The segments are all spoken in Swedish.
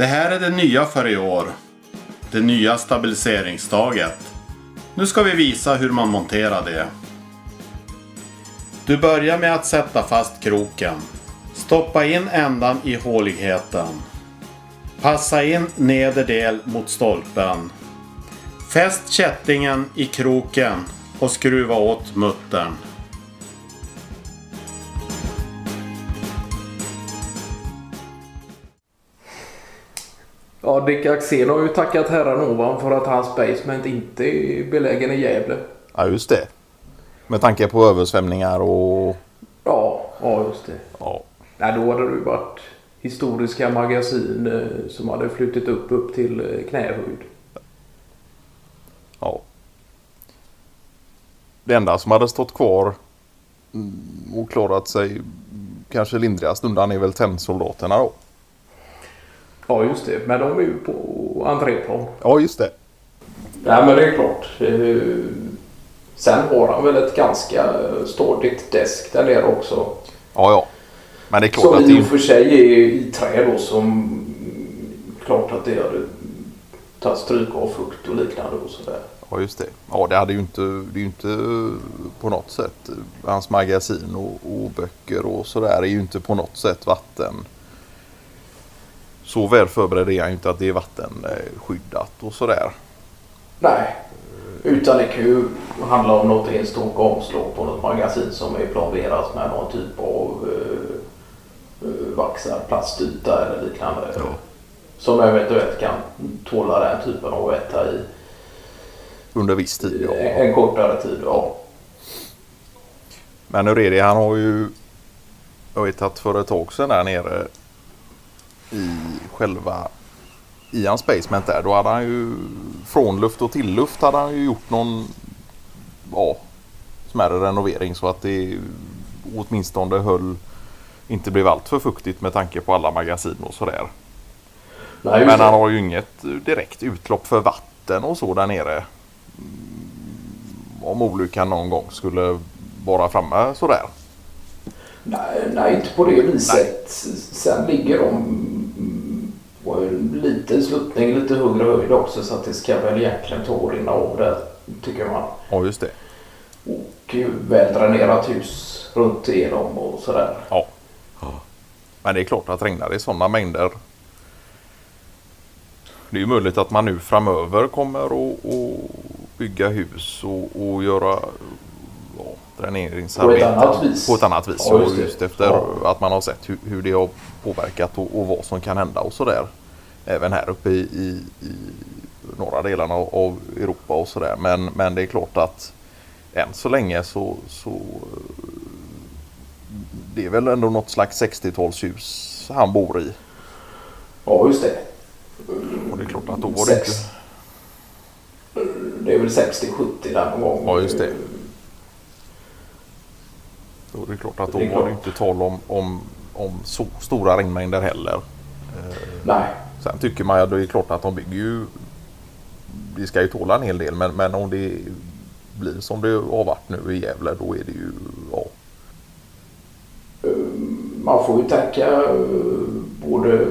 Det här är det nya för i år. Det nya stabiliseringsstaget. Nu ska vi visa hur man monterar det. Du börjar med att sätta fast kroken. Stoppa in ändan i håligheten. Passa in nederdel mot stolpen. Fäst kättingen i kroken och skruva åt muttern. Ja, Dick Axén har ju tackat herran ovan för att hans basement inte är belägen i Gävle. Ja, just det. Med tanke på översvämningar och... Ja, ja just det. Ja, Nej, då hade det ju varit historiska magasin eh, som hade flutit upp, upp till eh, knähöjd. ja. Det enda som hade stått kvar mm, och klarat sig kanske lindrigast undan är väl tennsoldaterna då. Ja, just det. Men de är ju på entréplan. Ja, just det. Nej, men det är klart. Eh, Sen har han väl ett ganska stadigt desk där nere också. Ja, ja. Men det är klart Som att i det och för sig är i trä då som klart att det hade tagit stryk av fukt och liknande och sådär. Ja, just det. Ja, det hade ju inte, det är ju inte på något sätt. Hans magasin och, och böcker och sådär är ju inte på något sätt vatten. Så väl förberedd är han ju inte att det är vattenskyddat och sådär. Nej, utan det kan ju handla om något enstaka omslag på något magasin som är plomberat med någon typ av eh, eh, vaxad plastyta eller liknande. Ja. Som eventuellt kan tåla den typen av väta i Under viss tid. Ja. en kortare tid. Ja. Men hur är det? Han har ju... Jag vet att för ett tag sedan där nere i själva... I hans basement där. Då hade han ju från luft och till luft hade han ju gjort någon... Ja, smärre renovering så att det åtminstone höll... Inte blev allt för fuktigt med tanke på alla magasin och sådär. Nej, Men han har ju inget direkt utlopp för vatten och så där nere. Mm, Om olyckan någon gång skulle vara framme sådär. Nej, nej, inte på det viset. Sen ligger de en liten sluttning, lite högre höjd också så att det ska väl egentligen ta och rinna av där tycker man. Ja, just det. Och väldränerat hus runt igenom och sådär. Ja. Men det är klart att regnar i sådana mängder. Det är ju möjligt att man nu framöver kommer att att bygga hus och, och göra ja, dräneringsarbeten På ett annat vis. på ett annat vis. Ja, just och just efter Ja. att man har sett hur, hur det har påverkat och, och vad som kan hända och sådär. Även här uppe i, i, i norra delarna av, av Europa och sådär. Men, men det är klart att än så länge så, så det är väl ändå något slags 60-talshus han bor i. Ja, just det. Och det är klart att då var det inte... Det är väl 60-70 där någon gång. Ja, just det. Då är det klart att då Det var det inte tal om, om, om så stora regnmängder heller. Nej, Sen tycker man ju det är klart att de bygger ju... Det ska ju tåla en hel del men, men om det blir som det har varit nu i Gävle då är det ju... Ja, man får ju tänka eh, både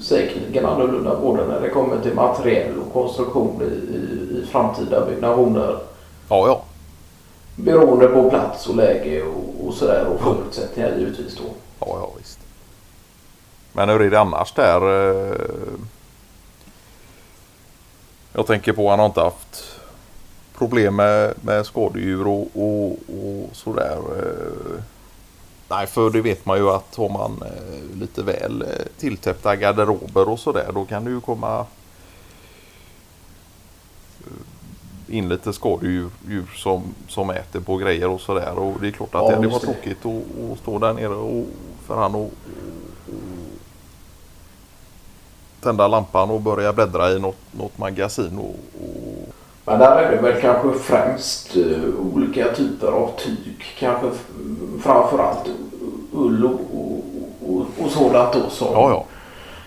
säkerligen annorlunda både när det kommer till materiell och konstruktion i, i, i framtida byggnationer. ja. ja. Beroende på plats och läge och, och sådär och förutsättningar givetvis då. Ja, ja visst. Men hur är det annars där? eh? Jag tänker på att han har inte haft problem med, med skadedjur och, och, och sådär. eh. Nej, för det vet man ju att har man eh, lite väl tilltäppta garderober och sådär då kan det ju komma in lite skadedjur djur som, som äter på grejer och sådär. Och det är klart att Ja, det det. tråkigt att, att stå där nere och för han och tända lampan och börja bläddra i något, något magasin och, och Men där är det väl kanske främst eh, olika typer av tyg. Kanske framförallt ull och, och, och, sådant då som ja, ja.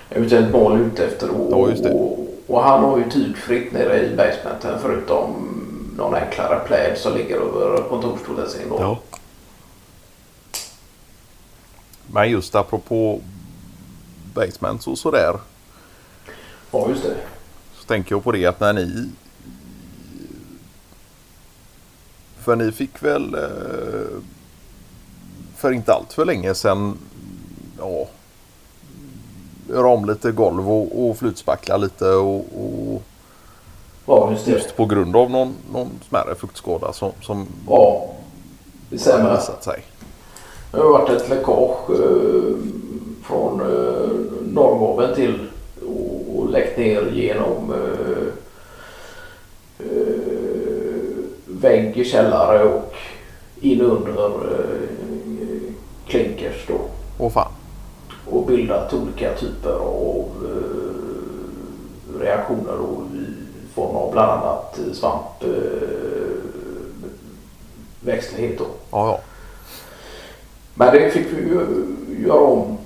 eventuellt mål är ute efter. Och, Ja. Och, och han har ju tygfritt nere i basementen förutom någon enklare pläd som ligger över kontorsstolen sin. Ja. Men just apropå basements och sådär. Ja, just det. Så tänker jag på det att när ni... För ni fick väl eh, för inte allt för länge sedan ja, göra om lite golv och, och flytspackla lite och, och Ja, just just på grund av någon, någon smärre fuktskada som, som Ja, det har stämmer. visat sig. Det har varit ett läckage eh, från eh, till ner genom eh, eh, vägg, källare och in under eh, klinkers då. Åh fan. och bildat olika typer av eh, reaktioner då, i form av bland annat svamp, växtlighet. Då. Ja, ja. Men det fick vi ju göra om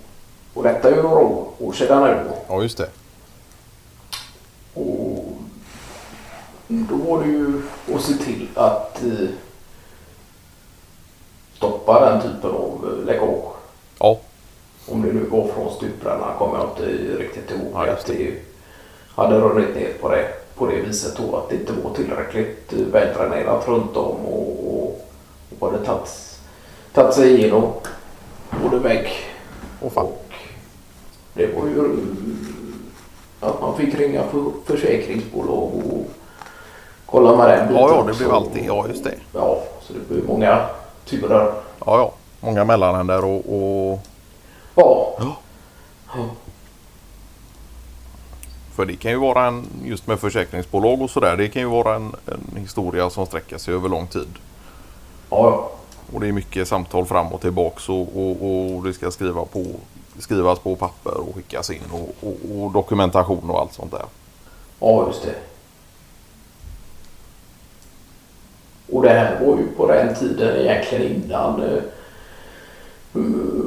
och detta är ju några år, sedan nu. ja, just det. Och då var det ju att se till att eh, stoppa den typen av eh, läckage. Ja, Om det nu var från stuprarna kommer jag inte riktigt ihåg. Ja, att det hade runnit ner på det, på det viset då att det inte var tillräckligt eh, väldränerat runt om och, och, och hade tagit, tagit sig igenom både vägg åh fan. och det var ju eh, att man fick ringa för försäkringsbolag och kolla med den biten Ja, ja, det blev alltid. Ja, just det. Ja, så det blev många turer. Ja, ja. Många mellanhänder och, och... Ja. Ja. Ja. För det kan ju vara en, just med försäkringsbolag och sådär, det kan ju vara en, en historia som sträcker sig över lång tid. Ja, Och det är mycket samtal fram och tillbaks och, och, och det ska skriva på, skrivas på papper och skickas in och, och, och dokumentation och allt sånt där. Ja, just det. Och det här var ju på den tiden egentligen innan eh,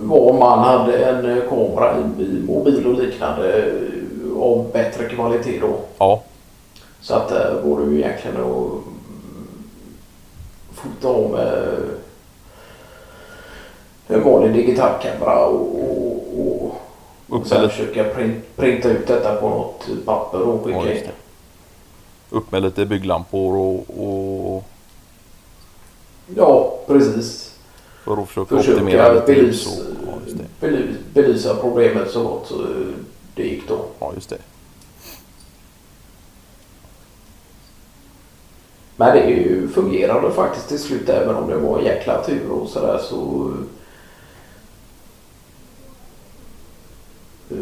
var man hade en eh, kamera i, mobil och liknande eh, av bättre kvalitet då. Ja, Så att där var det ju egentligen att mm, fota av med en vanlig digitalkamera och, och, och, sen försöka print, printa ut detta på något papper och skicka in. upp med lite bygglampor och, och Ja, precis. för att försöka optimera Försöka lite ljus. belys, Och, ja, just det. bely, belysa problemet så gott så det gick då. Ja, just det. Men det ju, fungerade faktiskt till slut även om det var en jäkla tur och sådär så eh,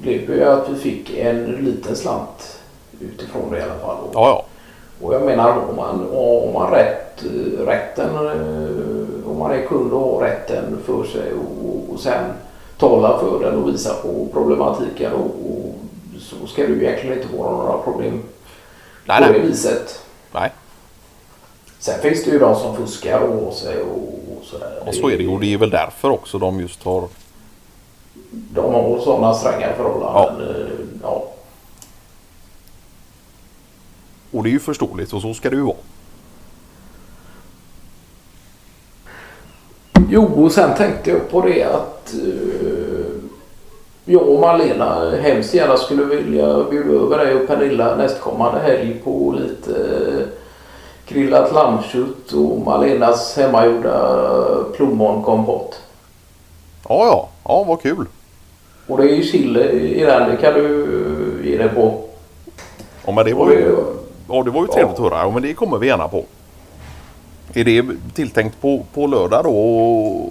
blev det ju att vi fick en liten slant utifrån det i alla fall. Ja, ja. Och jag menar om man om man rätt, eh, rätten, eh, om man är kund och har rätten för sig och, och sen talar för den och visar på problematiken och, och så ska det ju egentligen inte vara några problem Nej, på det nej. viset. nej. Sen finns det ju de som fuskar och sig och, och sådär. Och så är det ju. Och det är väl därför också de just har... De har sådana stränga förhållanden. eh, Ja. Och det är ju förståeligt och så ska det ju vara. Jo, och sen tänkte jag på det att eh, jag och Malena hemskt gärna skulle vilja bjuda över dig och Pernilla nästkommande helg på lite eh, grillat lammkött och Malenas hemmagjorda plommonkompott. Ja, ja. Ja, vad kul. Och det är ju chili i den, det kan du ge dig på. Ja, men det var ju, ja, det var ju trevligt att höra. Ja, men det kommer vi gärna på. Är det tilltänkt på, på lördag då?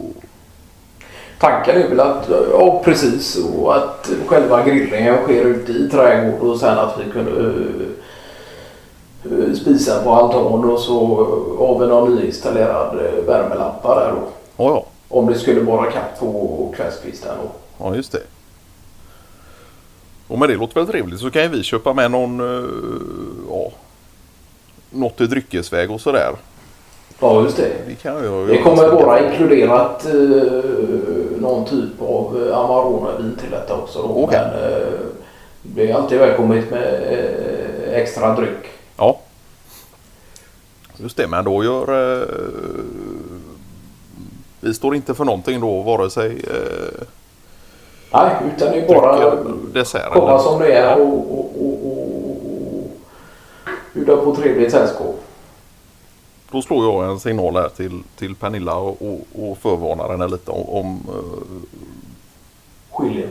Tanken är väl att, ja precis, och att själva grillningen sker ute i trädgård och sen att vi kunde eh, spisa på altan och så har vi någon nyinstallerad eh, värmelampa där då. Ja, ja. Om det skulle vara kallt på kvällskvisten då. Ja, just det. Och men det låter väl trevligt. Så kan ju vi köpa med någon... eh, Ja, något i dryckesväg och sådär. Ja just det. Det kan jag. Det kommer vara inkluderat eh, någon typ av eh, Amarone-vin till detta också. Då. Okej. Men eh, det är alltid välkommet med eh, extra dryck. Ja. Just det, men då gör... Eh, vi står inte för någonting då, vare sig... Eh, Nej, utan det är bara dessert komma eller? som det är och, och bjuda på trevligt sällskap. Då slår jag en signal här till, till Pernilla och, och, och förvarnar henne lite om, om eh, Skiljen.